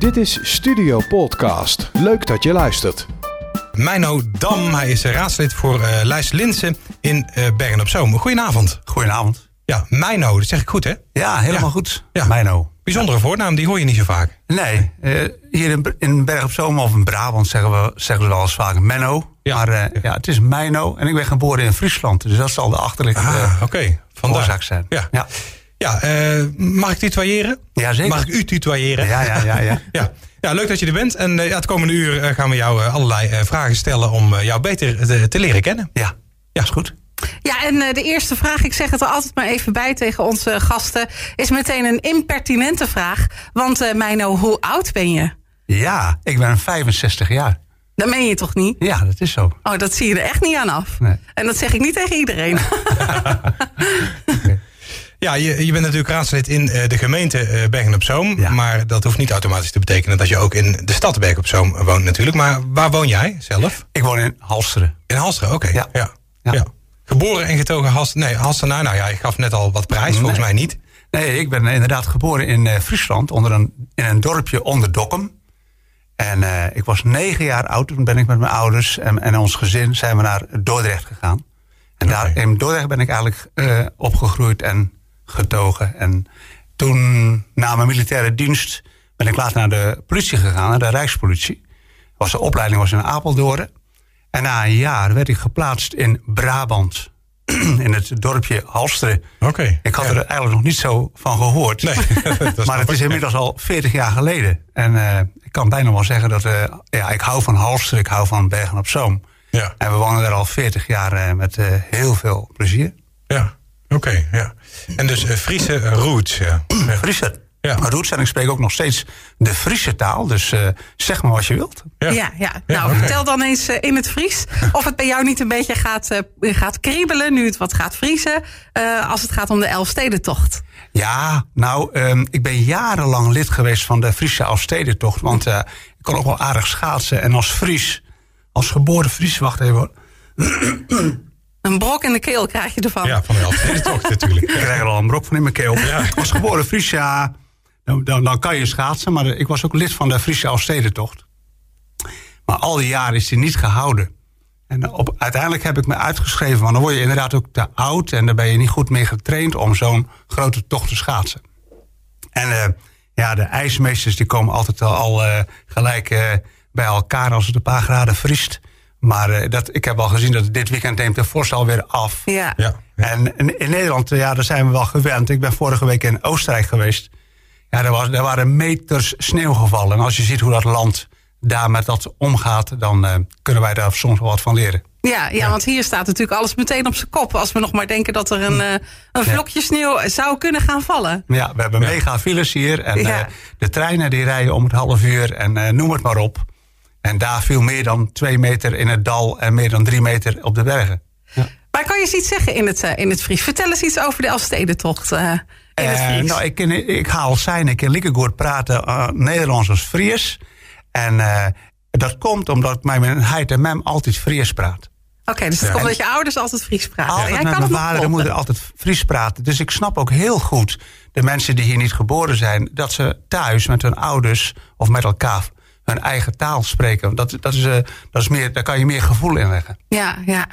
Dit is Studio Podcast. Leuk dat je luistert. Meino Dam, hij is raadslid voor uh, Lijst Linsen in uh, Bergen op Zoom. Goedenavond. Goedenavond. Ja, Meino, dat zeg ik goed hè? Ja, helemaal ja. goed. Ja. Meino. Bijzondere voornaam, die hoor je niet zo vaak. Nee, uh, hier in, in Bergen op Zoom of in Brabant zeggen we, zeggen we wel eens vaak Menno. Ja. Maar uh, ja, het is Meino en ik ben geboren in Friesland. Dus dat zal de achterliggende ah, okay. oorzaak zijn. Ja. Ja. Uh, mag ik tutoyeren? Ja, zeker. Mag ik u tutoyeren? Ja, ja, ja. ja. ja. ja leuk dat je er bent. En uh, ja, het komende uur uh, gaan we jou allerlei vragen stellen om jou beter te, te, leren kennen. Ja, ja, is goed. Ja, en de eerste vraag, ik zeg het er altijd maar even bij tegen onze gasten, is meteen een impertinente vraag. Want uh, Meino, hoe oud ben je? Ja, ik ben 65 jaar. Dat meen je toch niet? Ja, dat is zo. Oh, dat zie je er echt niet aan af. Nee. En dat zeg ik niet tegen iedereen. okay. Ja, je, je bent natuurlijk raadslid in uh, de gemeente uh, Bergen op Zoom. Ja. Maar dat hoeft niet automatisch te betekenen dat je ook in de stad Bergen op Zoom woont natuurlijk. Maar waar woon jij zelf? Ik woon in Halsteren. In Halsteren, oké. Okay. Ja. Ja. Ja. Geboren en getogen Halsteren. Nee, Halstenaar. Nou ja, je gaf net al wat prijs, volgens Nee. mij niet. Nee, ik ben inderdaad geboren in uh, Friesland, onder een, in een dorpje onder Dokkum. En uh, ik was negen jaar oud, toen ben ik met mijn ouders en, en ons gezin zijn we naar Dordrecht gegaan. En daar, in Dordrecht ben ik eigenlijk uh, opgegroeid en getogen. En toen, na mijn militaire dienst, ben ik later naar de politie gegaan, naar de Rijkspolitie. Was de opleiding was in Apeldoorn. En na een jaar werd ik geplaatst in Brabant, in het dorpje Halsteren. Oké. Ik had ja. er eigenlijk nog niet zo van gehoord. Nee, maar het is inmiddels al 40 jaar geleden. En uh, ik kan bijna wel zeggen dat uh, ja, ik hou van Halster, ik hou van Bergen op Zoom. Ja, En we wonen daar al 40 jaar uh, met heel veel plezier. ja. Oké, ja. En dus uh, Friese roots, ja. Friese. Ja. Maar roots en ik spreek ook nog steeds de Friese taal. Dus uh, zeg maar wat je wilt. Ja, ja. ja. nou vertel dan eens uh, in het Fries of het bij jou niet een beetje gaat, uh, gaat kriebelen nu het wat gaat vriezen uh, als het gaat om de Elfstedentocht. Ja, nou, um, ik ben jarenlang lid geweest van de Friese Elfstedentocht. Want uh, ik kon ook wel aardig schaatsen. En als Fries, als geboren Fries, wacht even hoor. Een brok in de keel krijg je ervan. Ja, van de Elfstedentocht natuurlijk. Ik krijg er al een brok van in mijn keel. Ja. Als geboren Fries, ja, dan, dan, dan, kan je schaatsen. Maar ik was ook lid van de Friese Elfstedentocht. Maar al die jaren is die niet gehouden. En op, uiteindelijk heb ik me uitgeschreven, want dan word je inderdaad ook te oud... en dan ben je niet goed meer getraind om zo'n grote tocht te schaatsen. En uh, ja, de ijsmeesters die komen altijd al, al uh, gelijk uh, bij elkaar als het een paar graden vriest... Maar uh, dat, ik heb al gezien dat dit weekend neemt de vorst alweer af. Ja. Ja. En in, in Nederland, ja, daar zijn we wel gewend. Ik ben vorige week in Oostenrijk geweest. Ja, er, was, er waren meters sneeuw gevallen. En als je ziet hoe dat land daar met dat omgaat... dan uh, kunnen wij daar soms wel wat van leren. Ja, ja, ja, want hier staat natuurlijk alles meteen op zijn kop. Als we nog maar denken dat er een, uh, een vlokje sneeuw zou kunnen gaan vallen. Ja, we hebben Ja. mega files hier. En Ja. uh, de treinen die rijden om het half uur. En uh, noem het maar op. En daar viel meer dan twee meter in het dal en meer dan drie meter op de bergen. Maar kan je eens iets zeggen in het, uh, in het Fries? Vertel eens iets over de Elfstedentocht uh, in het Fries. nou, ik, ken, ik haal zijn, ik kan lekker goed praten uh, Nederlands als Fries. En uh, dat komt omdat mijn heid en mem altijd Fries praat. Oké, okay, dus het Ja. komt omdat je ouders altijd Fries praten. Altijd Jij met kan mijn vader en moeder altijd Fries praten. Dus ik snap ook heel goed de mensen die hier niet geboren zijn... dat ze thuis met hun ouders of met elkaar hun eigen taal spreken. Dat, dat is, uh, dat is meer, daar kan je meer gevoel in leggen. Ja, ja.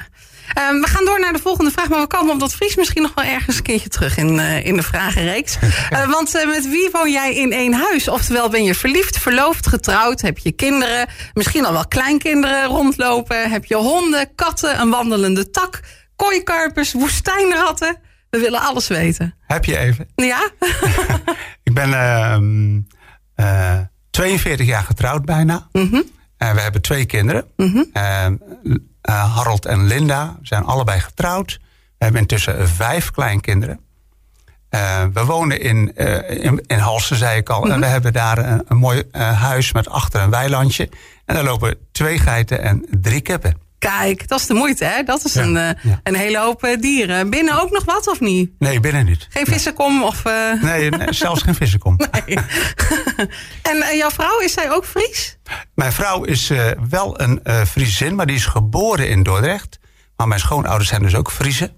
Um, we gaan door naar de volgende vraag, maar we komen op dat Fries misschien nog wel ergens een keertje terug in, uh, in de vragenreeks. uh, want uh, met wie woon jij in één huis? Oftewel, ben je verliefd, verloofd, getrouwd? Heb je kinderen, misschien al wel kleinkinderen rondlopen? Heb je honden, katten, een wandelende tak, kooikarpers, woestijnratten? We willen alles weten. Heb je even? Ja? ik ben uh, 42 jaar getrouwd bijna. Mm -hmm. En we hebben twee kinderen. Mm -hmm. uh, Harold en Linda zijn allebei getrouwd. We hebben intussen vijf kleinkinderen. Uh, we wonen in, uh, in, in Halsen, zei ik al. Mhm. Mm -hmm. En we hebben daar een, een mooi huis met achter een weilandje. En daar lopen twee geiten en drie kippen. Kijk, dat is de moeite, hè? Dat is Ja, een, ja. een hele hoop uh, dieren. Binnen ook nog wat, of niet? Nee, binnen niet. Geen vissenkom of... Uh... Nee, nee, zelfs geen vissenkom. Nee. en jouw vrouw, is zij ook Fries? Mijn vrouw is uh, wel een Friesin, maar die is geboren in Dordrecht. Maar mijn schoonouders zijn dus ook Friese.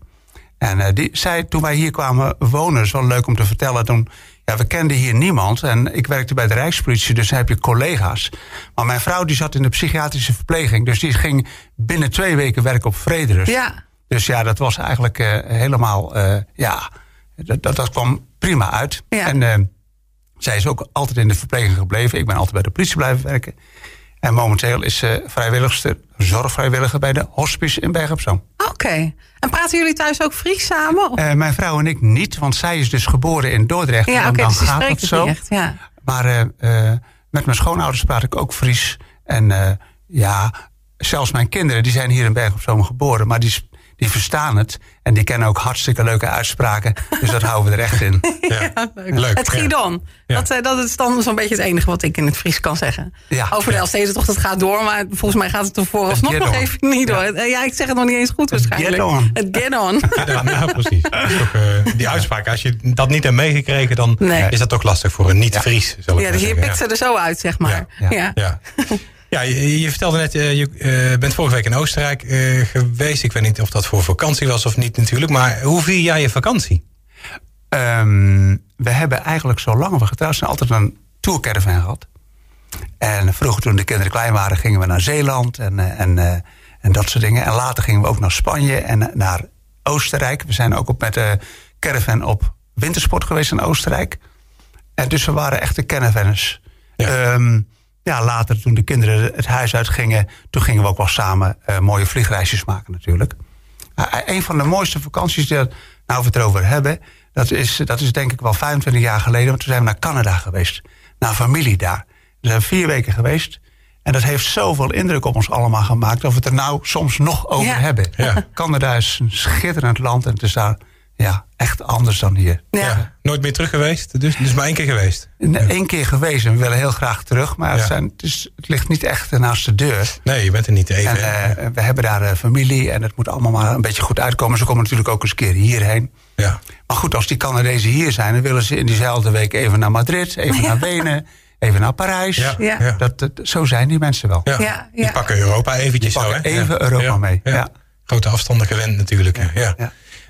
En uh, die, zij, toen wij hier kwamen wonen, is wel leuk om te vertellen... toen, ja, we kenden hier niemand. En ik werkte bij de Rijkspolitie, dus dan heb je collega's. Maar mijn vrouw die zat in de psychiatrische verpleging. Dus die ging binnen twee weken werken op Vrederust. Ja. Dus ja, dat was eigenlijk eh, helemaal, eh, ja, dat, dat, dat kwam prima uit. Ja. En eh, zij is ook altijd in de verpleging gebleven. Ik ben altijd bij de politie blijven werken. En momenteel is ze vrijwilligster, zorgvrijwilliger bij de hospice in Bergen op Zoom. Oké. En praten jullie thuis ook Fries samen? Eh, mijn vrouw en ik niet, want zij is dus geboren in Dordrecht. ja, en oké, dan dus gaat het zo. echt. Ja. Maar eh, eh, met mijn schoonouders praat ik ook Fries. En eh, ja, zelfs mijn kinderen, die zijn hier in Bergen op Zoom geboren. Maar die, die verstaan het. En die kennen ook hartstikke leuke uitspraken. Dus dat houden we er echt in. Ja. Leuk. Leuk, Het. Gidon. Ja. Dat, eh, dat is dan zo'n beetje het enige wat ik in het Fries kan zeggen. Ja. Over de Elfstedentocht, het gaat door. Maar volgens mij gaat het er vooralsnog nog even niet door. Eh, Ja, ik zeg het nog niet eens goed waarschijnlijk. Gidon. Het Gidon. Ja, nou, precies. Dat toch, eh, die uitspraak, als je dat niet hebt meegekregen, dan Nee. is dat toch lastig voor een niet-Fries. zal ik Ja, dus zeggen. pikt ze er zo uit, zeg maar. Ja, Ja. ja. Je, je vertelde net, eh, je eh, bent vorige week in Oostenrijk eh, geweest. Ik weet niet of dat voor vakantie was of niet natuurlijk. Maar hoe vier jij je vakantie? Ehm, we hebben eigenlijk zolang we getrouwd zijn altijd een tourcaravan gehad. En vroeger toen de kinderen klein waren gingen we naar Zeeland en, en, en dat soort dingen. En later gingen we ook naar Spanje en naar Oostenrijk. We zijn ook op met de caravan op wintersport geweest in Oostenrijk. En dus we waren echte caravanners. Ja. Ja. Ja, later toen de kinderen het huis uitgingen... toen gingen we ook wel samen eh, mooie vliegreisjes maken natuurlijk. Uh, een van de mooiste vakanties, die, nou we het erover hebben... Dat is, dat is denk ik wel 25 jaar geleden. Want toen zijn we naar Canada geweest. Naar familie daar. We zijn vier weken geweest. En dat heeft zoveel indruk op ons allemaal gemaakt... dat we het er nou soms nog over Ja. hebben. Ja. Canada is een schitterend land. En het is daar ja, echt anders dan hier. Ja. Nooit meer terug geweest? Dus, dus maar één keer geweest? Eén keer geweest en we willen heel graag terug. Maar Ja. het, zijn, het, is, het ligt niet echt naast de deur. Nee, je bent er niet even. En eh, we hebben daar eh, familie en het moet allemaal maar een beetje goed uitkomen. Ze komen natuurlijk ook eens een keer hierheen. ja. Maar goed, als die Canadezen hier zijn, dan willen ze in diezelfde week even naar Madrid, even naar Wenen, even naar Parijs. Ja. Dat, dat- zo zijn die mensen wel. Ja. Ja, Die pakken Europa eventjes Die pakken zo, hè? even Ja. Europa Ja. mee, ja. Grote afstanden gewend natuurlijk. Ja.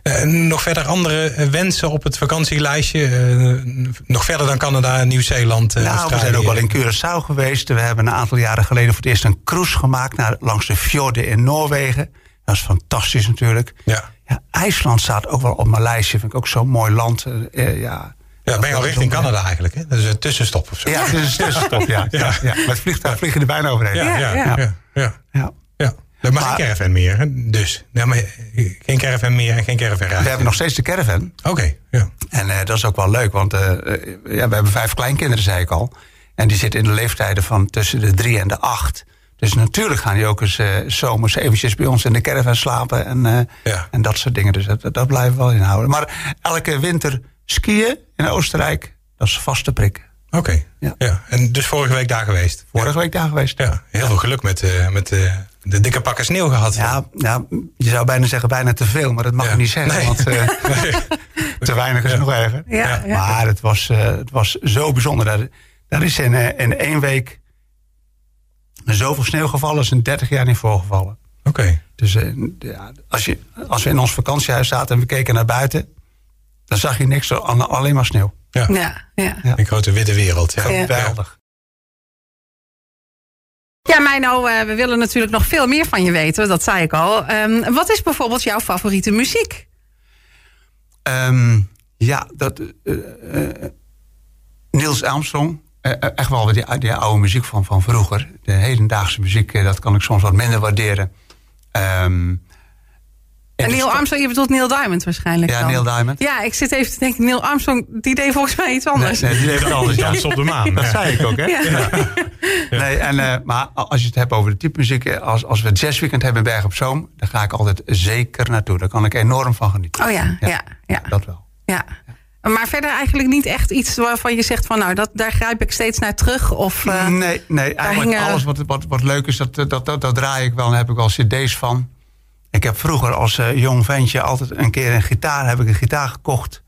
Ja. Eh, nog verder andere eh, wensen op het vakantielijstje? Eh, nog verder dan Canada, Nieuw-Zeeland, Nou, we zijn ook wel in Curaçao geweest. We hebben een aantal jaren geleden voor het eerst een cruise gemaakt naar, langs de fjorden in Noorwegen. Dat is fantastisch natuurlijk. Ja. Ja, IJsland staat ook wel op mijn lijstje. Vind ik ook zo'n mooi land. Ja. Ja, ben je al richting Canada eigenlijk, hè? Dat is een tussenstop of zo. Ja, het is een tussenstop, ja. ja. ja. Met vliegtuig vliegen er bijna overheen. ja, ja. Ja, ja. Er mag Maar- geen caravan meer, dus. Maar geen caravan meer en geen caravan We hebben nog steeds de caravan. Oké, ja. En eh, dat is ook wel leuk, want eh, eh, ja, we hebben vijf kleinkinderen, zei ik al. En die zitten in de leeftijden van tussen de drie en de acht. Dus natuurlijk gaan die ook eens zomers eventjes bij ons in de caravan slapen. En, Ja. en dat soort dingen. Dus dat, dat blijven we wel inhouden. Maar elke winter skiën in Oostenrijk, dat is vaste prik. Oké, ja. Ja. En dus vorige week daar geweest? Vorige week daar geweest. Ja, heel veel geluk met, eh, met de dikke pakken sneeuw gehad. Ja, ja, je zou bijna zeggen bijna te veel, maar dat mag Ja. ik niet zeggen. Nee. Want eh, te weinig is nog erger. Ja, ja. Maar het was, eh, het was zo bijzonder. Daar, daar is in, eh, in één week zoveel sneeuw gevallen als in 30 jaar niet voorgevallen. Oké, Dus eh, ja, als, je, als we in ons vakantiehuis zaten en we keken naar buiten, dan zag je niks, dan alleen maar sneeuw. ja. Ja, ja. Ja. Een grote witte wereld. Ja. Ja. Geweldig. Ja, Meino, eh, we willen natuurlijk nog veel meer van je weten. Dat zei ik al. Ehm, wat is bijvoorbeeld jouw favoriete muziek? Ehm, ja, dat, eh, Niels Armstrong. echt wel die, die oude muziek van, van vroeger. De hedendaagse muziek, dat kan ik soms wat minder waarderen. Ehm, En Neil Armstrong, je bedoelt Neil Diamond waarschijnlijk Ja, dan. Neil Diamond. Ja, ik zit even te denken, Neil Armstrong, die deed volgens mij iets anders. nee, die deed het anders. Dans op de maan. Dat zei ik ook, hè? Ja. Nee, en, eh, maar als je het hebt over de type muziek... eh, Als, als we het jazzweekend hebben in Bergen op Zoom... dan ga ik altijd zeker naartoe. Daar kan ik enorm van genieten. Oh ja, ja, ja. Dat wel. ja. Maar verder eigenlijk niet echt iets waarvan je zegt van nou, dat, daar grijp ik steeds naar terug. Of, eh, nee, nee eigenlijk hingen- alles wat, wat, wat leuk is, dat, dat, dat, dat draai ik wel. En daar heb ik wel cd's van. Ik heb vroeger als eh, jong ventje altijd een keer een gitaar... heb ik een gitaar gekocht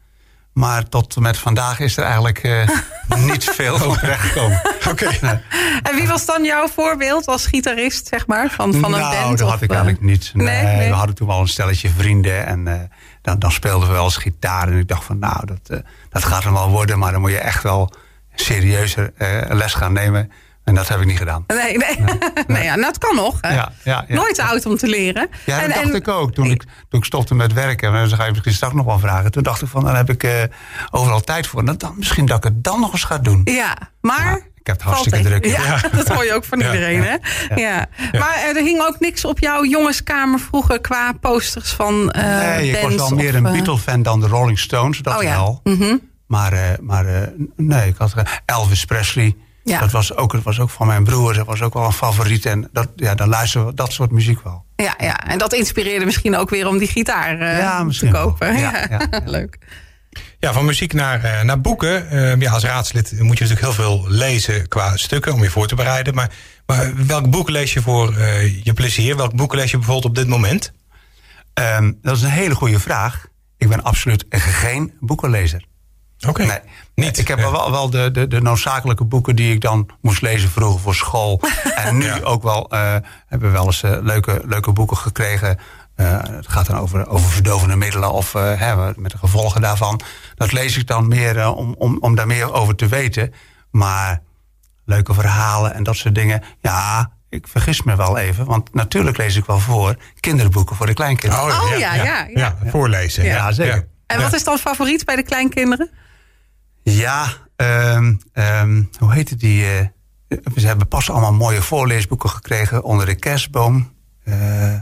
Maar tot met vandaag is er eigenlijk eh, niet veel van terechtgekomen. Oké. En wie was dan jouw voorbeeld als gitarist, zeg maar, van, van een nou, band? dat of, had ik eh, eigenlijk niet. Nee. We hadden toen wel een stelletje vrienden. En dan, dan speelden we wel eens gitaar. En ik dacht van, nou, dat, dat gaat er wel worden. Maar dan moet je echt wel serieuzer les gaan nemen. En dat heb ik niet gedaan. Nee, nee. nee. ja, nou, het kan nog. Hè? Ja, ja, ja. Nooit te oud om te leren. Ja, dat En- dacht en- ik ook. Toen ik, toen ik stopte met werken, en dan ga je misschien straks nog wel vragen. Toen dacht ik van, dan heb ik eh, overal tijd voor. Dan, dan, misschien dat ik het dan nog eens ga doen. Ja, maar... Maar ik heb het hartstikke valt druk. Ja, dat hoor je ook van iedereen, hè? Ja. Maar er hing ook niks op jouw jongenskamer vroeger qua posters van eh nee, ik was wel meer een eh, Beatle-fan dan de Rolling Stones. Dat Oh ja. wel. Maar, eh, maar eh, nee, ik had Elvis Presley. Ja. Dat, was ook, dat was ook van mijn broer. Dat was ook wel een favoriet. En dat, ja, dan luisteren we dat soort muziek wel. Ja, ja, en dat inspireerde misschien ook weer om die gitaar eh, Ja, te kopen. Ja, ja, ja. Leuk. Ja, van muziek naar, eh, naar boeken. Eh, ja, als raadslid moet je natuurlijk heel veel lezen qua stukken om je voor te bereiden. Maar, maar welk boek lees je voor eh, je plezier? Welk boek lees je bijvoorbeeld op dit moment? Ehm, dat is een hele goede vraag. Ik ben absoluut geen boekenlezer. Oké. Nee, Niet. Ik heb Ja. wel, wel de, de, de noodzakelijke boeken die ik dan moest lezen vroeger voor school. en nu Ja. ook wel eh, hebben we wel eens eh, leuke, leuke boeken gekregen. Eh, het gaat dan over, over verdovende middelen of eh, hè, met de gevolgen daarvan. Dat lees ik dan meer om, om, om daar meer over te weten. Maar leuke verhalen en dat soort dingen. Ja, ik vergis me wel even. Want natuurlijk lees ik wel voor kinderboeken voor de kleinkinderen. Oh, ja, ja, ja. voorlezen. Ja, zeker. En wat is dan favoriet bij de kleinkinderen? Ja, ehm, ehm, hoe heette die? eh, ze hebben pas allemaal mooie voorleesboeken gekregen onder de kerstboom. Eh, eh,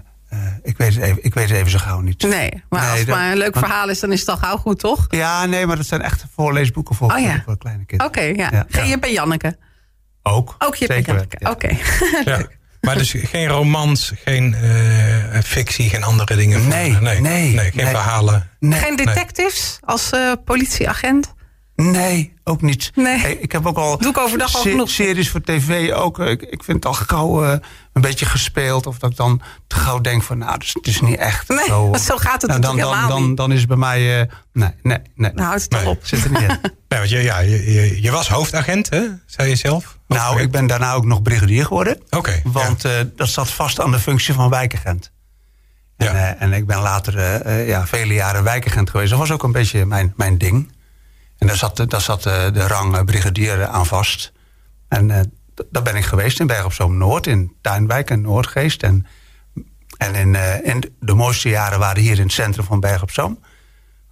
ik, weet het even, ik weet het even zo gauw niet. Nee, maar Nee, als het dat- maar een leuk want- verhaal is, dan is het al gauw goed, toch? Ja, nee, maar dat zijn echte voorleesboeken voor, Oh, ja. voor kleine kinderen. Oké, ja. Ja. Geen je bij Janneke. Ook. Ook je bij Janneke. ja. Oké. Ja. Maar dus geen romans, geen eh, fictie, geen andere dingen? Nee, nee, nee, geen nee. verhalen. Nee, Geen detectives als eh, politieagent? Nee, ook niet. Nee. Hey, ik heb ook al Doe ik overdag al genoeg. series voor tv ook. eh, Ik, ik vind het al gauw eh, een beetje gespeeld. Of dat ik dan te gauw denk van, nou, het is, het is niet echt. Nee, zo, want zo gaat het nou, dan, dan, helemaal dan, niet. dan is het bij mij... eh, nee, nee, nee. Nou, houdt het toch op. Zit er niet in. Nee, want je, ja, je, je, je was hoofdagent, hè? zei je zelf? Nou, ik ben daarna ook nog brigadier geworden. Oké. Want eh, dat zat vast aan de functie van wijkagent. En, Ja. eh, en ik ben later eh, eh, ja, vele jaren wijkagent geweest. Dat was ook een beetje mijn, mijn ding. En daar zat, daar zat eh, de rang eh, brigadier aan vast. En eh, daar ben ik geweest in Berg op Zoom Noord, in Tuinwijk en Noordgeest. En, en in, eh, in de mooiste jaren waren hier in het centrum van Berg op Zoom.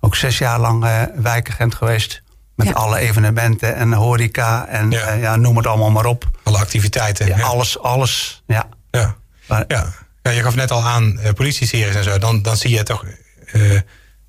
Ook zes jaar lang eh wijkagent geweest. Met Ja. alle evenementen en horeca en Ja. ja. ja, noem het allemaal maar op. Alle activiteiten. Ja, ja. Alles, alles. Ja. Ja. Maar- Ja. ja, je gaf net al aan eh, politieseries en zo. Dan, dan zie je toch eh,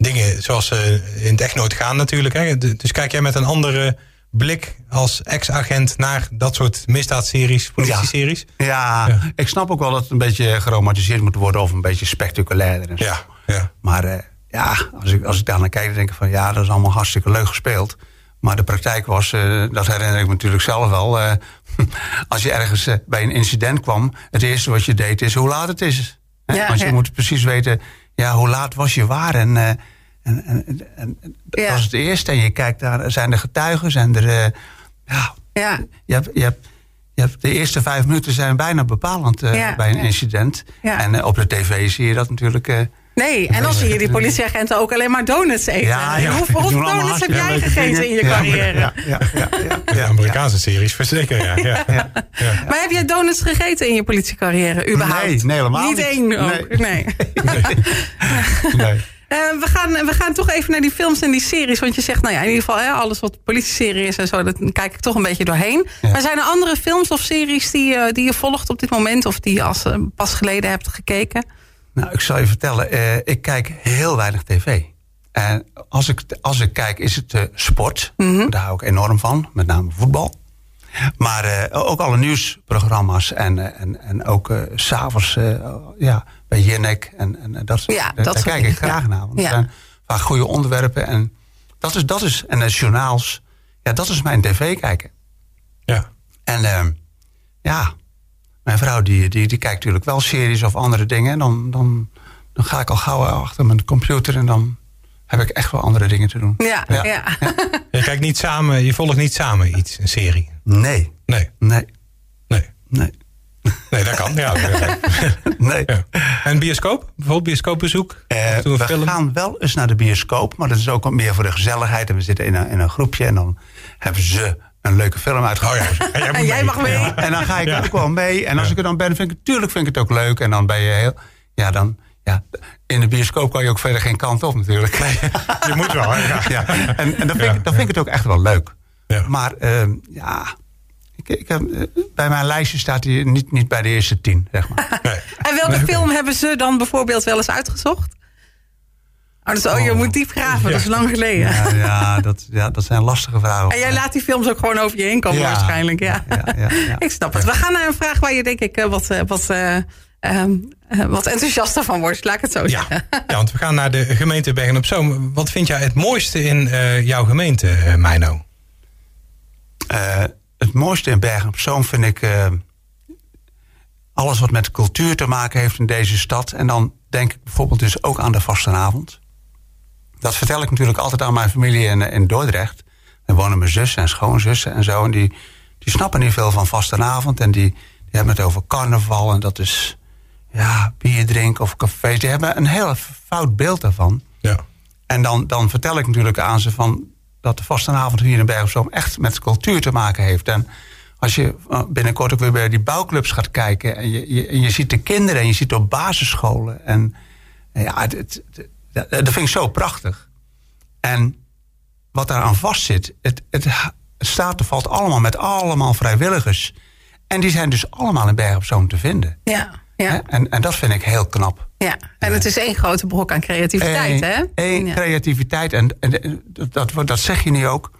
dingen zoals ze in het echt nooit gaan natuurlijk. Hè? Dus kijk jij met een andere blik als ex-agent naar dat soort misdaadseries, politieseries? Ja, Ja. ik snap ook wel dat het een beetje geromantiseerd moet worden of een beetje spectaculairder. En zo. Ja, ja. Maar eh, ja, als ik, als ik daar naar kijk, dan denk ik van ja, dat is allemaal hartstikke leuk gespeeld. Maar de praktijk was, eh, dat herinner ik me natuurlijk zelf wel. eh, als je ergens eh, bij een incident kwam, het eerste wat je deed is hoe laat het is. Hè? Ja, Want je ja. moet precies weten, ja, hoe laat was je waar? En, eh, en, en, en, en Ja. dat is het eerste. En je kijkt daar, zijn er getuigen? Zijn er, eh, ja, Ja, je hebt, je hebt, je hebt de eerste vijf minuten zijn bijna bepalend eh, Ja, bij een incident. En op de tv zie je dat natuurlijk. Nee. En dan zie je die politieagenten ook alleen maar donuts eten. Ja, ja. Hoeveel, donuts heb jij gegeten in je carrière? Ja, ja, ja, ja, De ja, Amerikaanse series, verzeker ja. ja. ja. Maar heb jij donuts gegeten in je politiecarrière, überhaupt? Nee, nee, helemaal Niet niet. één ook, nee. Nee. Eh, we, gaan, we gaan toch even naar die films en die series. Want je zegt, nou ja, in ieder geval hè, alles wat politie-serie is en zo, dat kijk ik toch een beetje doorheen. Ja. Maar zijn er andere films of series die, eh, die je volgt op dit moment? Of die je als eh, pas geleden hebt gekeken? Nou, ik zal je vertellen, eh, ik kijk heel weinig tv. En als ik, als ik kijk, is het eh, sport. Mhm. Daar hou ik enorm van, met name voetbal. Maar eh, ook alle nieuwsprogramma's en, en, en ook eh, s s'avonds eh, ja, bij Jinek en, en en dat soort Ja, dat Daar kijk ik graag ja. naar. Want Ja. er zijn vaak goede onderwerpen. En dat is, dat is en de journaals, ja, dat is mijn tv kijken. ja. En ehm, ja, mijn vrouw die, die, die kijkt natuurlijk wel series of andere dingen. En dan, dan, dan ga ik al gauw achter mijn computer en dan heb ik echt wel andere dingen te doen. Ja, Ja. ja. Je kijkt niet samen, je volgt niet samen iets, een serie. Nee, Nee, nee, nee. nee, Nee, dat kan. Ja, nee. ja. En bioscoop? Bijvoorbeeld bioscoopbezoek? Een we film? gaan wel eens naar de bioscoop, maar dat is ook wat meer voor de gezelligheid. En we zitten in een, in een groepje en dan hebben ze een leuke film Oh uitgekozen. ja, en jij, moet En jij mee. mag mee. Ja. En dan ga ik Ja. ook wel mee. En als Ja. ik er dan ben, vind ik natuurlijk vind ik het ook leuk. En dan ben je heel. Ja, dan. Ja, in de bioscoop kan je ook verder geen kant op natuurlijk. Je moet wel, hè? Ja. Ja, en, en dan, vind Ja. ik, dan vind ik het ook echt wel leuk. Ja. Maar ehm, ja, ik, ik heb, eh, bij mijn lijstje staat hij niet, niet bij de eerste tien, zeg maar. Nee. En welke film hebben ze dan bijvoorbeeld wel eens uitgezocht? Oh, dus, oh, je moet diep graven, dat is lang geleden. Ja, ja, dat, ja, dat zijn lastige vragen. En jij laat die films ook gewoon over je heen komen Ja. waarschijnlijk. Ja. Ja, ja, ja. Ik snap het. We gaan naar een vraag waar je denk ik eh, wat, eh, wat, eh, ehm, eh, wat enthousiaster van wordt. Laat ik het zo Ja. zeggen. ja, want we gaan naar de gemeente Bergen op Zoom. Wat vind jij het mooiste in eh, jouw gemeente, eh, Meino? Eh, het mooiste in Bergen op Zoom vind ik alles wat met cultuur te maken heeft in deze stad. En dan denk ik bijvoorbeeld dus ook aan de vastenavond. Dat vertel ik natuurlijk altijd aan mijn familie in, in Dordrecht. Daar wonen mijn zussen en schoonzussen en zo. En die, die snappen niet veel van vastenavond. En die, die hebben het over carnaval. En dat is ja, bier drinken of cafés. Die hebben een heel fout beeld daarvan. Ja. En dan, dan vertel ik natuurlijk aan ze van dat de vastenavond hier in Bergen echt met cultuur te maken heeft. En als je eh, binnenkort ook weer bij die bouwclubs gaat kijken en je, je, en je ziet de kinderen en je ziet op basisscholen. En ja, het- dat, dat vind ik zo prachtig. En wat daaraan vastzit, het, het, het staat of valt allemaal met allemaal vrijwilligers. En die zijn dus allemaal in Bergen op Zoom te vinden. Ja, Hè? ja, En, en dat vind ik heel knap. ja. En het is één grote brok aan creativiteit, hè? Eén- één Ja. creativiteit. En, en, dat, dat, dat zeg je nu ook.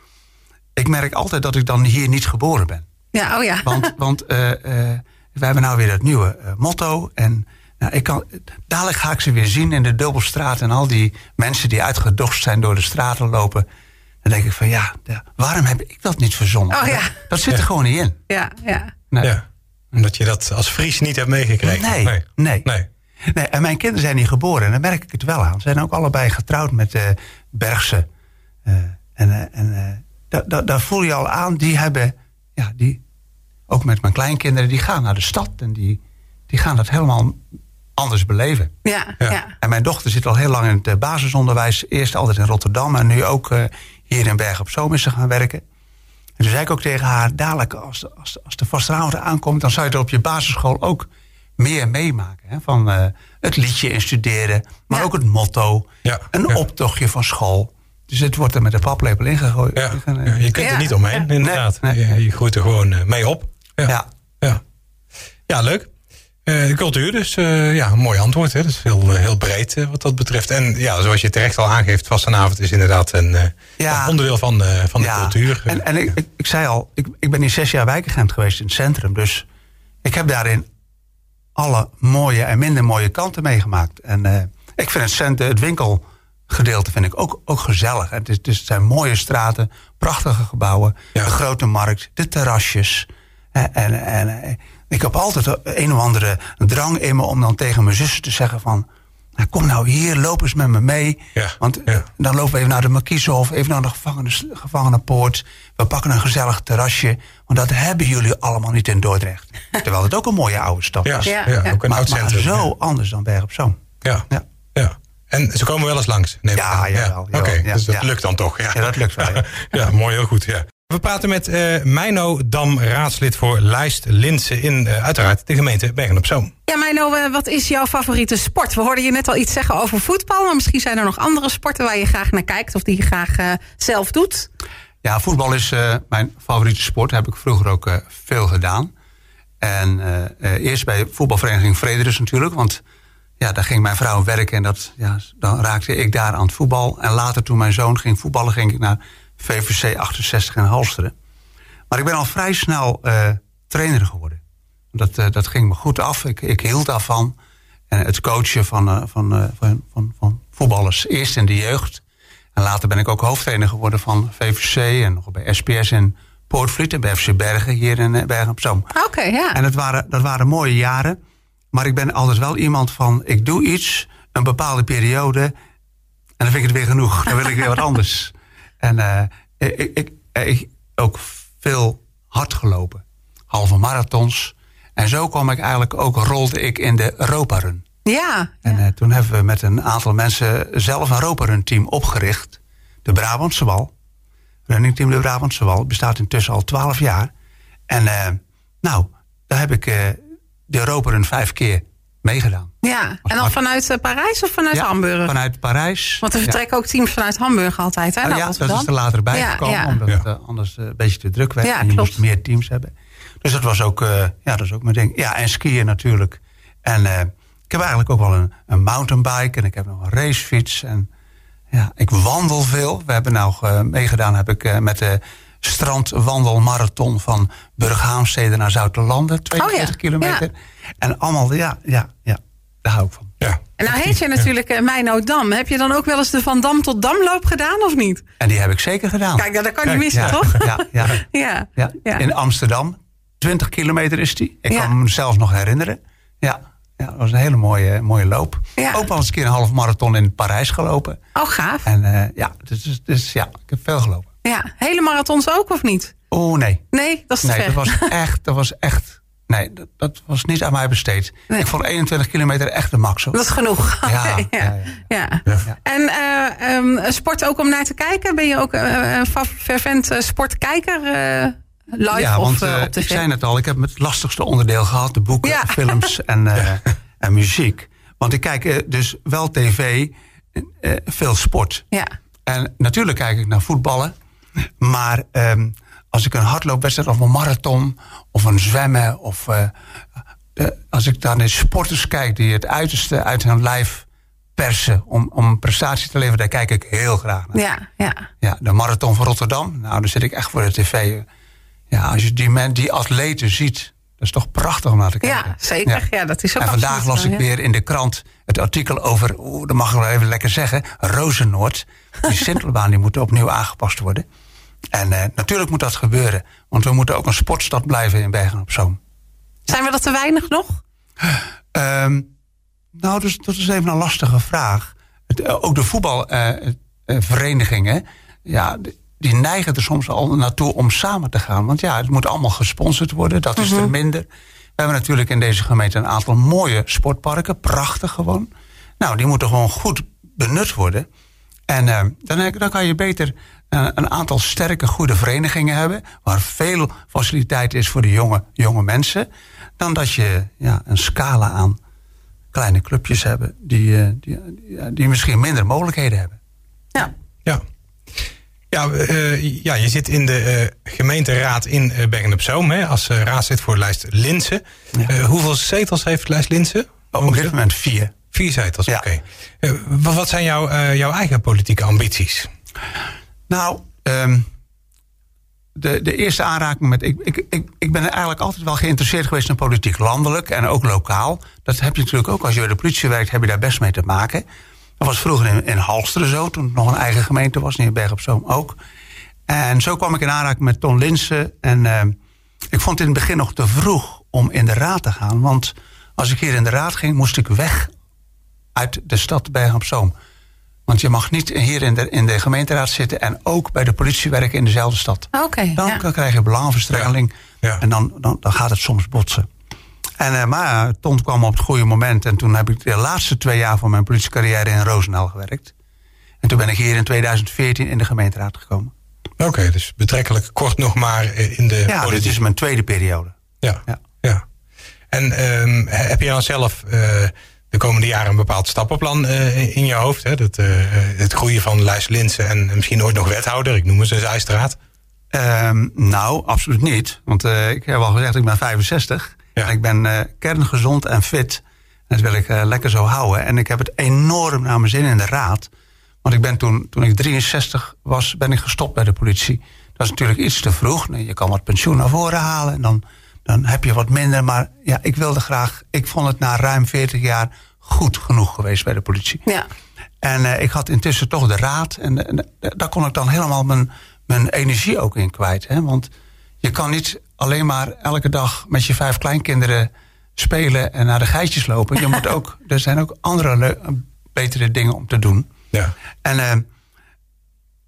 Ik merk altijd dat ik dan hier niet geboren ben. Ja, oh ja. Want, want eh, eh, we hebben nou weer het nieuwe eh, motto. En nou, ik kan, dadelijk ga ik ze weer zien in de Dubbelstraat. En al die mensen die uitgedost zijn door de straten lopen. Dan denk ik van ja, waarom heb ik dat niet verzonnen? Oh ja. dat, dat zit er gewoon niet in. Ja, ja. Nee. ja. Omdat je dat als Fries niet hebt meegekregen. Nee, nee. nee. Nee. Nee, en mijn kinderen zijn niet geboren. En daar merk ik het wel aan. Ze zijn ook allebei getrouwd met eh Bergse. Eh, en eh, en eh, da- da- daar voel je al aan. Die hebben, ja, die, ook met mijn kleinkinderen, die gaan naar de stad. En die, die gaan dat helemaal anders beleven. Ja, Ja. ja. En mijn dochter zit al heel lang in het eh, basisonderwijs. Eerst altijd in Rotterdam en nu ook eh, hier in Bergen op Zoom is ze gaan werken. En toen zei ik ook tegen haar, dadelijk als, de- als, de- als de vastenavond aankomt... dan zou je er op je basisschool ook meer meemaken. Hè? Van eh, het liedje instuderen, maar Ja. ook het motto. Ja, Een ja. optochtje van school. Dus het wordt er met de paplepel ingegooid. Ja. En, Ja, je kunt Ja, er niet omheen, ja. inderdaad. Nee, nee. Je, je groeit er gewoon mee op. Ja, ja. ja. ja. leuk. De cultuur, dus eh, ja, een mooi antwoord. Hè? Dat is heel, eh, heel breed wat dat betreft. En ja, zoals je terecht al aangeeft, vastenavond is inderdaad een, Ja. een onderdeel van, van de Ja. cultuur. En, en ik, ik, ik zei al, ik, ik ben hier zes jaar wijkagent geweest in het centrum. Dus ik heb daarin alle mooie en minder mooie kanten meegemaakt. En ik vind het centrum, het winkelgedeelte vind ik ook, ook gezellig. Het, is, het is- het zijn mooie straten, prachtige gebouwen, Ja. de grote markt, de terrasjes. En, en, ik heb altijd een of andere drang in me om dan tegen mijn zussen te zeggen van... Nou, kom nou hier, loop eens met me mee. Ja, Want ja. dan lopen we even naar de Markiezenhof, even naar de gevangenis, gevangenenpoort. We pakken een gezellig terrasje. Want dat hebben jullie allemaal niet in Dordrecht. Terwijl het ook een mooie oude stad ja, is. ja, Ja, ja. ook een maar, oud maar centrum. zo anders dan Berg op Zoom. Ja. Ja. Ja. En ze komen wel eens langs. neem ik Ja, aan. jawel, Oké, ja, dus dat ja. lukt dan toch. Ja, Ja, dat lukt wel, ja. ja, mooi, heel goed. Ja. We praten met eh Meino Dam, raadslid voor Lijst Linse in eh, uiteraard de gemeente Bergen op Zoom. Ja, Meino, eh, wat is jouw favoriete sport? We hoorden je net al iets zeggen over voetbal, maar misschien zijn er nog andere sporten waar je graag naar kijkt of die je graag zelf doet. Ja, voetbal is eh, mijn favoriete sport. Heb ik vroeger ook veel gedaan. En eh, eh, eerst bij voetbalvereniging Frederus natuurlijk. Want ja, daar ging mijn vrouw werken en dat, ja, dan raakte ik daar aan het voetbal. En later toen mijn zoon ging voetballen, ging ik naar VVC 68 in Halsteren. Maar ik ben al vrij snel eh, trainer geworden. Dat, eh, dat ging me goed af. Ik, ik hield daarvan. En het coachen van, eh, van, van, van, van voetballers. Eerst in de jeugd. En later ben ik ook hoofdtrainer geworden van VVC. En nog bij SPS in Poortvliet. En bij FC Bergen hier in Bergen op Zoom. Oké, ja. En dat waren, dat waren mooie jaren. Maar ik ben altijd wel iemand van, ik doe iets, een bepaalde periode. dan vind ik het weer genoeg. Dan wil ik weer wat anders. En eh, ik, ik, ik, ook veel hard gelopen. Halve marathons. En zo kwam ik eigenlijk ook, rolde ik in de Europa Run. Ja. En uh, toen hebben we met een aantal mensen zelf een Europa Run team opgericht. De Brabantse Wal. Running Team de Brabantse Wal. Bestaat intussen al twaalf jaar. En uh, nou, daar heb ik de Europa Run vijf keer meegedaan. Ja, en dan vanuit Parijs of vanuit ja, Hamburg? vanuit Parijs. Want er vertrekken ook teams vanuit Hamburg altijd, hè? Oh, ja, dat is er later bij ja, gekomen. ja. Omdat het uh, anders een beetje te druk werd. Ja, en je klopt. moest meer teams hebben. Dus dat was ook, ja, dat is ook mijn ding. Ja, en skiën natuurlijk. En ik heb eigenlijk ook wel een, een mountainbike. En ik heb nog een racefiets. En ja, ik wandel veel. We hebben nou uh, meegedaan heb ik, uh, met de strandwandelmarathon van Burghaamstede naar Zoutelanden. 42 oh ja, kilometer. Ja. En allemaal, ja, ja, ja, daar hou ik van. Ja. En nou heet je natuurlijk uh, Meino Dam. Heb je dan ook wel eens de Van Dam tot Damloop gedaan of niet? En die heb ik zeker gedaan. Kijk, dat kan Kijk, niet missen, ja, toch? Ja, ja, ja. ja. ja. In Amsterdam. 20 kilometer is die. Ik Ja. kan me zelfs nog herinneren. Ja, ja dat was een hele mooie, mooie loop. Ja. Ook wel eens een keer een half marathon in Parijs gelopen. Oh, gaaf. En eh, ja, dus, dus, dus ja, ik heb veel gelopen. Ja, hele marathons ook of niet? Oh nee. Nee, dat is te Nee, dat was echt, dat was echt. Nee, dat, dat was niet aan mij besteed. Nee. Ik vond 21 kilometer echt de max. hoor. Dat is genoeg. Ja, ja, ja. En eh, ehm, sport ook om naar te kijken? Ben je ook eh, een fervent eh, sportkijker? live ja, want op ik zei net al, ik heb het lastigste onderdeel gehad. De boeken, films en, en muziek. Want ik kijk dus wel tv, veel sport. Ja. En natuurlijk kijk ik naar voetballen. Maar ehm, als ik een hardloopwedstrijd of een marathon of een zwemmen... of eh, eh, als ik dan naar sporters kijk die het uiterste uit hun lijf persen... om, om een prestatie te leveren, daar kijk ik heel graag naar. Ja, ja. Ja, de marathon van Rotterdam, nou, daar zit ik echt voor de tv. Ja, als je die, men, die atleten ziet, dat is toch prachtig om naar te kijken. ja, zeker. Ja. dat is ook En vandaag las ik ja. weer in de krant het artikel over, oeh, dat mag ik wel even lekker zeggen, Rozenoord. Die Sintelbaan die moet opnieuw aangepast worden. En eh, natuurlijk moet dat gebeuren, want we moeten ook een sportstad blijven in Bergen op Zoom. Zijn we dat te weinig nog? Ehm, nou, dus, dat is even een lastige vraag. Het, eh, ook de voetbalverenigingen, ja, d- die neigen er soms al naartoe om samen te gaan. Want ja, het moet allemaal gesponsord worden, dat is er minder. We hebben natuurlijk in deze gemeente een aantal mooie sportparken, prachtig gewoon. Nou, die moeten gewoon goed benut worden. En eh, dan, dan kan je beter eh, een aantal sterke, goede verenigingen hebben. Waar veel faciliteit is voor de jonge, jonge mensen. Dan dat je ja, een scala aan kleine clubjes hebben. Die, eh, die, die, die misschien minder mogelijkheden hebben. Ja. Ja. Ja, eh, ja, je zit in de eh, gemeenteraad in eh, Bergen op Zoom hè, als raadslid voor de lijst Linsen. Ja. Hoeveel zetels heeft de lijst Linsen? Op dit moment vier. Vier zetels, Ja. oké. Wat, zijn jouw, jouw eigen politieke ambities? Nou, ehm, de, de eerste aanraking met. Ik, ik, ik, ik ben eigenlijk altijd wel geïnteresseerd geweest in politiek, landelijk en ook lokaal. Dat heb je natuurlijk ook als je bij de politie werkt, heb je daar best mee te maken. Dat was vroeger in, in Halsteren zo, toen het nog een eigen gemeente was, in Berg op Zoom ook. En zo kwam ik in aanraking met Ton Linsen. En ehm, ik vond het in het begin nog te vroeg om in de raad te gaan. Want als ik hier in de raad ging, moest ik weg uit de stad Bergen op Zoom. Want je mag niet hier in de, in de gemeenteraad zitten en ook bij de politie werken in dezelfde stad. Oké. Dan ja. krijg je belangenverstrengeling Ja. Ja. en dan, dan, dan gaat het soms botsen. En, eh, maar Ton kwam op het goede moment en toen heb ik de laatste twee jaar van mijn politiecarrière in Roosendaal gewerkt. En toen ben ik hier in 2014 in de gemeenteraad gekomen. Oké, dus betrekkelijk kort nog maar eh, in de Ja, dit is mijn tweede periode. Ja, Ja. ja. En ehm, heb je dan zelf eh, de komende jaren een bepaald stappenplan in je hoofd? Hè? Dat, het groeien van Lijst Linsen en misschien ooit nog wethouder. Ik noem eens een Zijstraat. Ehm, nou, absoluut niet. Want ik heb al gezegd, ik ben 65. Ja. Ik ben eh, kerngezond en fit. En dat wil ik eh, lekker zo houden. En ik heb het enorm naar mijn zin in de raad. Want ik ben toen, toen ik 63 was, ben ik gestopt bij de politie. Dat is natuurlijk iets te vroeg. Nee, je kan wat pensioen naar voren halen. En dan, dan heb je wat minder. Maar ja, ik wilde graag... Ik vond het na ruim 40 jaar goed genoeg geweest bij de politie. Ja. En eh, ik had intussen toch de raad. En, en daar kon ik dan helemaal mijn, mijn energie ook in kwijt. Hè? Want je kan niet alleen maar elke dag met je vijf kleinkinderen spelen en naar de geitjes lopen. Je moet ook, er zijn ook andere betere dingen om te doen. Ja. En eh,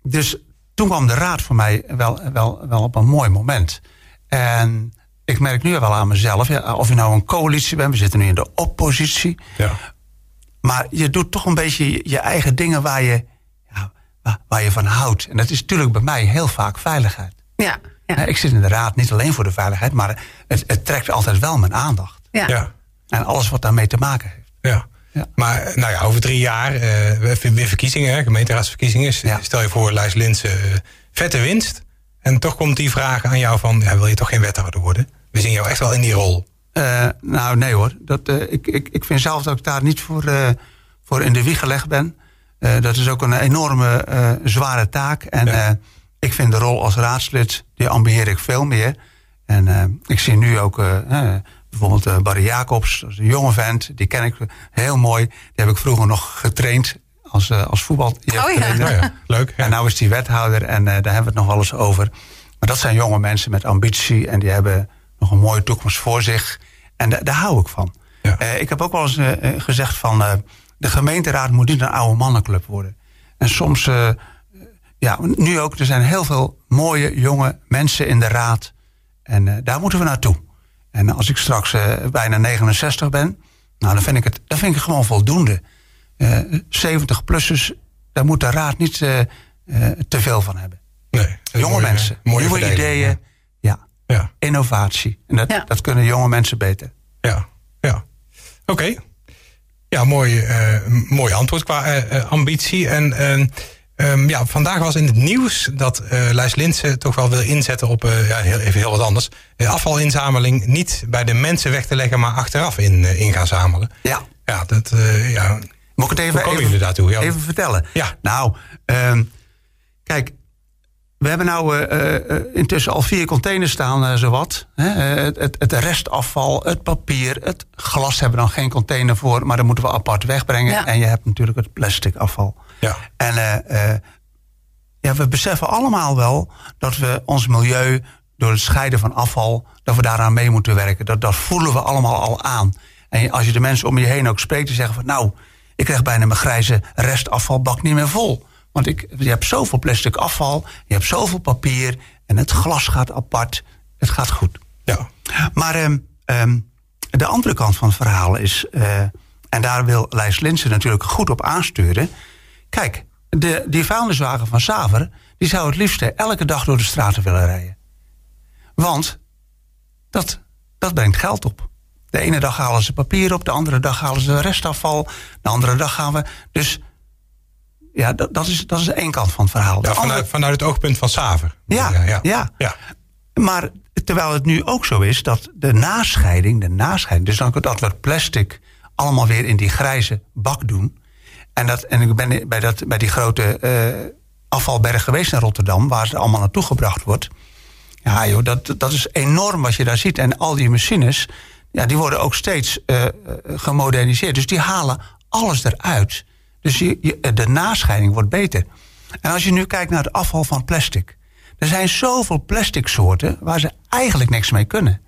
dus toen kwam de raad voor mij wel, wel, wel op een mooi moment. En ik merk nu wel aan mezelf, ja, of je nou een coalitie bent, we zitten nu in de oppositie. Ja. Maar je doet toch een beetje je, je eigen dingen waar je, ja, waar, waar je van houdt. En dat is natuurlijk bij mij heel vaak veiligheid. Ja, ja. Ja, Ik zit in de raad niet alleen voor de veiligheid, maar het, het trekt altijd wel mijn aandacht. ja. ja. En alles wat daarmee te maken heeft. Ja. Ja. Maar eh, nou ja, over drie jaar, eh, we hebben weer verkiezingen, hè, gemeenteraadsverkiezingen. Stel je voor, Lijs Linsen, eh, vette winst. En toch komt die vraag aan jou van, ja, wil je toch geen wethouder worden? We zien jou echt wel in die rol. Eh, nou, nee hoor. Dat, eh, ik, ik, ik vind zelf dat ik daar niet voor, eh, voor in de wieg gelegd ben. Eh, dat is ook een enorme eh, zware taak. En Ja. eh, ik vind de rol als raadslid, die ambieer ik veel meer. En eh, ik zie nu ook eh, eh, bijvoorbeeld Barry Jacobs, dat is een jonge vent. Die ken ik heel mooi. Die heb ik vroeger nog getraind als, als voetbal. Oh ja. Nou ja, leuk. Ja. En nou is die wethouder en eh, daar hebben we het nog wel eens over. Maar dat zijn jonge mensen met ambitie en die hebben nog een mooie toekomst voor zich. En da- daar hou ik van. Ja. Eh, ik heb ook wel eens gezegd van eh, de gemeenteraad moet niet een oude mannenclub worden. En soms, eh, ja, nu ook, er zijn heel veel mooie jonge mensen in de raad. En eh, daar moeten we naartoe. En als ik straks eh, bijna 69 ben, nou, dan vind ik het, dan vind ik het gewoon voldoende. Eh 70-plussers, daar moet de raad niet eh, eh, te veel van hebben. Nee, Jonge mooie- mensen, mooie nieuwe ideeën, ja. Ja, innovatie. En dat, Ja. dat kunnen jonge mensen beter. ja, ja. Oké. Ja, mooi, eh, mooi antwoord qua eh, eh, ambitie. En eh, ehm, ja, vandaag was in het nieuws dat eh Lijs Linsen toch wel wil inzetten op eh, ja, heel, even heel wat anders. Eh, afvalinzameling niet bij de mensen weg te leggen, maar achteraf in, in gaan zamelen. Ja. Ja, dat, eh, ja, Moet ik het even, Hoe komen even, jullie daartoe? Ja. even vertellen? Ja. Nou, ehm, kijk, we hebben nou eh, eh, intussen al vier containers staan, eh, zowat. Hè? Eh, het, het, het restafval, het papier, het glas hebben we dan geen container voor, maar dat moeten we apart wegbrengen. Ja. En je hebt natuurlijk het plastic afval. Ja, En eh, eh, ja, we beseffen allemaal wel dat we ons milieu door het scheiden van afval, dat we daaraan mee moeten werken. Dat, dat voelen we allemaal al aan. En als je de mensen om je heen ook spreekt, die zeggen van nou, ik krijg bijna mijn grijze restafvalbak niet meer vol. Want ik, je hebt zoveel plastic afval, je hebt zoveel papier en het glas gaat apart. Het gaat goed. ja, Maar ehm, ehm, de andere kant van het verhaal is, eh, en daar wil Lijs Linsen natuurlijk goed op aansturen. Kijk, de, die vuilniswagen van Saver, die zou het liefst elke dag door de straten willen rijden. Want dat, dat brengt geld op. De ene dag halen ze papier op, de andere dag halen ze restafval, de andere dag gaan we. Dus ja, dat, dat, is, dat is één kant van het verhaal. De ja andere- vanuit, vanuit het oogpunt van Saver. Ja, ja, ja. ja. Maar terwijl het nu ook zo is dat de nascheiding, de nascheiding, dus dan dat we plastic allemaal weer in die grijze bak doen. En, dat, en ik ben bij, dat, bij die grote eh, afvalberg geweest in Rotterdam, waar het allemaal naartoe gebracht wordt. Ja, joh, dat, dat is enorm wat je daar ziet. En al die machines, ja, die worden ook steeds eh, gemoderniseerd. Dus die halen alles eruit. Dus je- de nascheiding wordt beter. En als je nu kijkt naar het afval van plastic. Er zijn zoveel plastic soorten waar ze eigenlijk niks mee kunnen.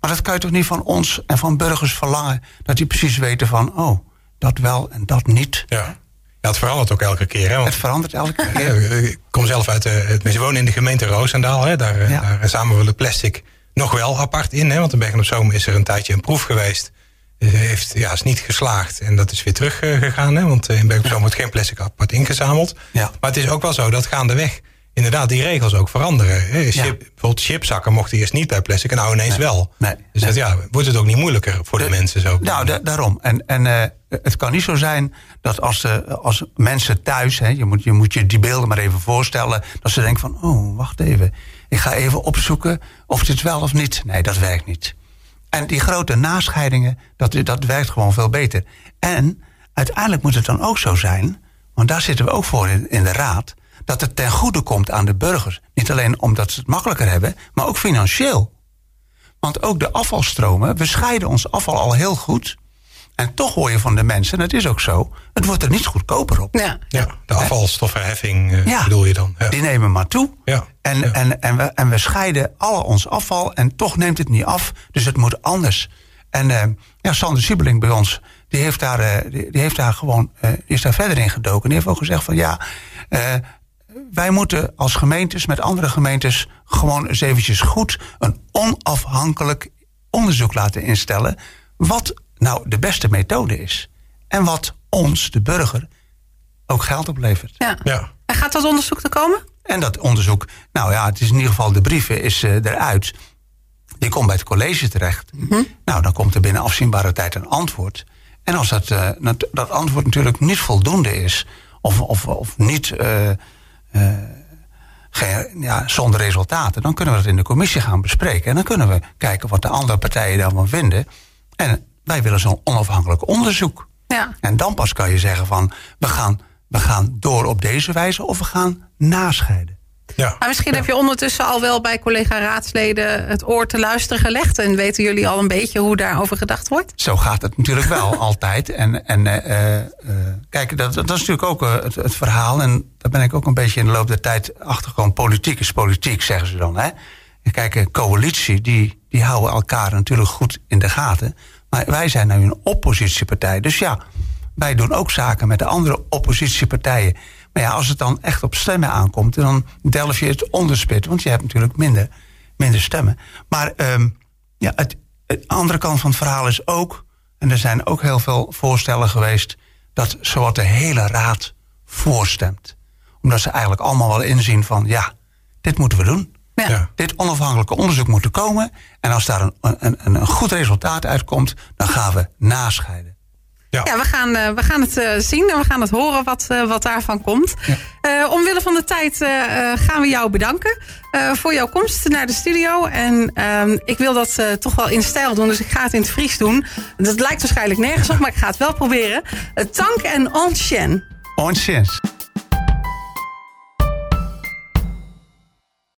Maar dat kan je toch niet van ons en van burgers verlangen... dat die precies weten van, oh, dat wel en dat niet. Ja. ja, het verandert ook elke keer. Hè, want Het verandert elke keer. ik kom zelf uit de. We wonen in de gemeente Roosendaal. Hè, daar, eh, Ja. daar zamelen we het plastic nog wel apart in. Hè, want in Bergen op Zoom is er een tijdje een proef geweest. Eh, heeft, ja, is niet geslaagd. En dat is weer teruggegaan. Hè, want eh, in Bergen op Zoom wordt geen plastic apart ingezameld. Ja. Maar het is ook wel zo dat gaandeweg inderdaad die regels ook veranderen. Chip, Bijvoorbeeld chipzakken mochten eerst niet bij plastic. En nou ineens wel. Nee. Dus dat, ja, wordt het ook niet moeilijker voor de, mensen zo. Nou, da- daarom. En, en eh, het kan niet zo zijn dat als, de, als mensen thuis, hè, je, moet, je moet je die beelden maar even voorstellen, dat ze denken van, oh, wacht even, ik ga even opzoeken of dit wel of niet. Nee, dat werkt niet. En die grote nascheidingen, dat, dat werkt gewoon veel beter. En uiteindelijk moet het dan ook zo zijn, want daar zitten we ook voor in, in de raad, dat het ten goede komt aan de burgers. Niet alleen omdat ze het makkelijker hebben, maar ook financieel. Want ook de afvalstromen, we scheiden ons afval al heel goed. En toch hoor je van de mensen, en dat is ook zo, het wordt er niet goedkoper op. Ja. Ja, de afvalstoffenheffing eh, Ja. bedoel je dan. Ja. Die nemen maar toe. Ja, En, ja. En, en, we, en we scheiden alle ons afval en toch neemt het niet af. Dus het moet anders. En eh, ja, Sander Siebeling bij ons, die heeft daar, eh, die, die heeft daar gewoon, eh, is daar verder in gedoken. Die heeft ook gezegd van ja, eh, wij moeten als gemeentes met andere gemeentes gewoon eens eventjes goed een onafhankelijk onderzoek laten instellen. Wat nou de beste methode is. En wat ons, de burger, ook geld oplevert. Ja. Ja. En gaat dat onderzoek er komen? En dat onderzoek, nou ja, het is in ieder geval de brieven is eh, eruit. Die komt bij het college terecht. Nou, dan komt er binnen afzienbare tijd een antwoord. En als dat, eh, dat antwoord natuurlijk niet voldoende is, of, of, of niet eh, geen, ja, zonder resultaten, dan kunnen we dat in de commissie gaan bespreken. En dan kunnen we kijken wat de andere partijen daarvan vinden. En wij willen zo'n onafhankelijk onderzoek. Ja. En dan pas kan je zeggen van, we gaan, we gaan door op deze wijze of we gaan nascheiden. Ja. Maar misschien heb je ondertussen al wel bij collega-raadsleden het oor te luisteren gelegd. En weten jullie al een beetje hoe daarover gedacht wordt? Zo gaat het natuurlijk wel altijd. En, en eh, eh, kijk, dat, dat is natuurlijk ook eh, het, het verhaal. En daar ben ik ook een beetje in de loop der tijd achtergekomen. Politiek is politiek, zeggen ze dan. Hè? En Kijk, een coalitie, die, die houden elkaar natuurlijk goed in de gaten. Maar wij zijn nu een oppositiepartij. Dus ja, wij doen ook zaken met de andere oppositiepartijen. Maar ja, als het dan echt op stemmen aankomt, dan delf je het onderspit. Want je hebt natuurlijk minder, minder stemmen. Maar ehm, ja, het, de andere kant van het verhaal is ook, en er zijn ook heel veel voorstellen geweest, dat zowat de hele raad voorstemt. Omdat ze eigenlijk allemaal wel inzien van, ja, dit moeten we doen. Ja. Ja. Dit onafhankelijke onderzoek moet er komen. En als daar een, een, een, een goed resultaat uitkomt, dan gaan we nascheiden. Ja. Ja, we gaan, eh, we gaan het eh, zien en we gaan het horen wat, eh, wat daarvan komt. Omwille van de tijd gaan we jou bedanken voor jouw komst naar de studio. En ehm, ik wil dat toch wel in stijl doen, dus ik ga het in het Fries doen. Dat lijkt waarschijnlijk nergens op, maar ik ga het wel proberen. Tank en enchaîne. Onchens.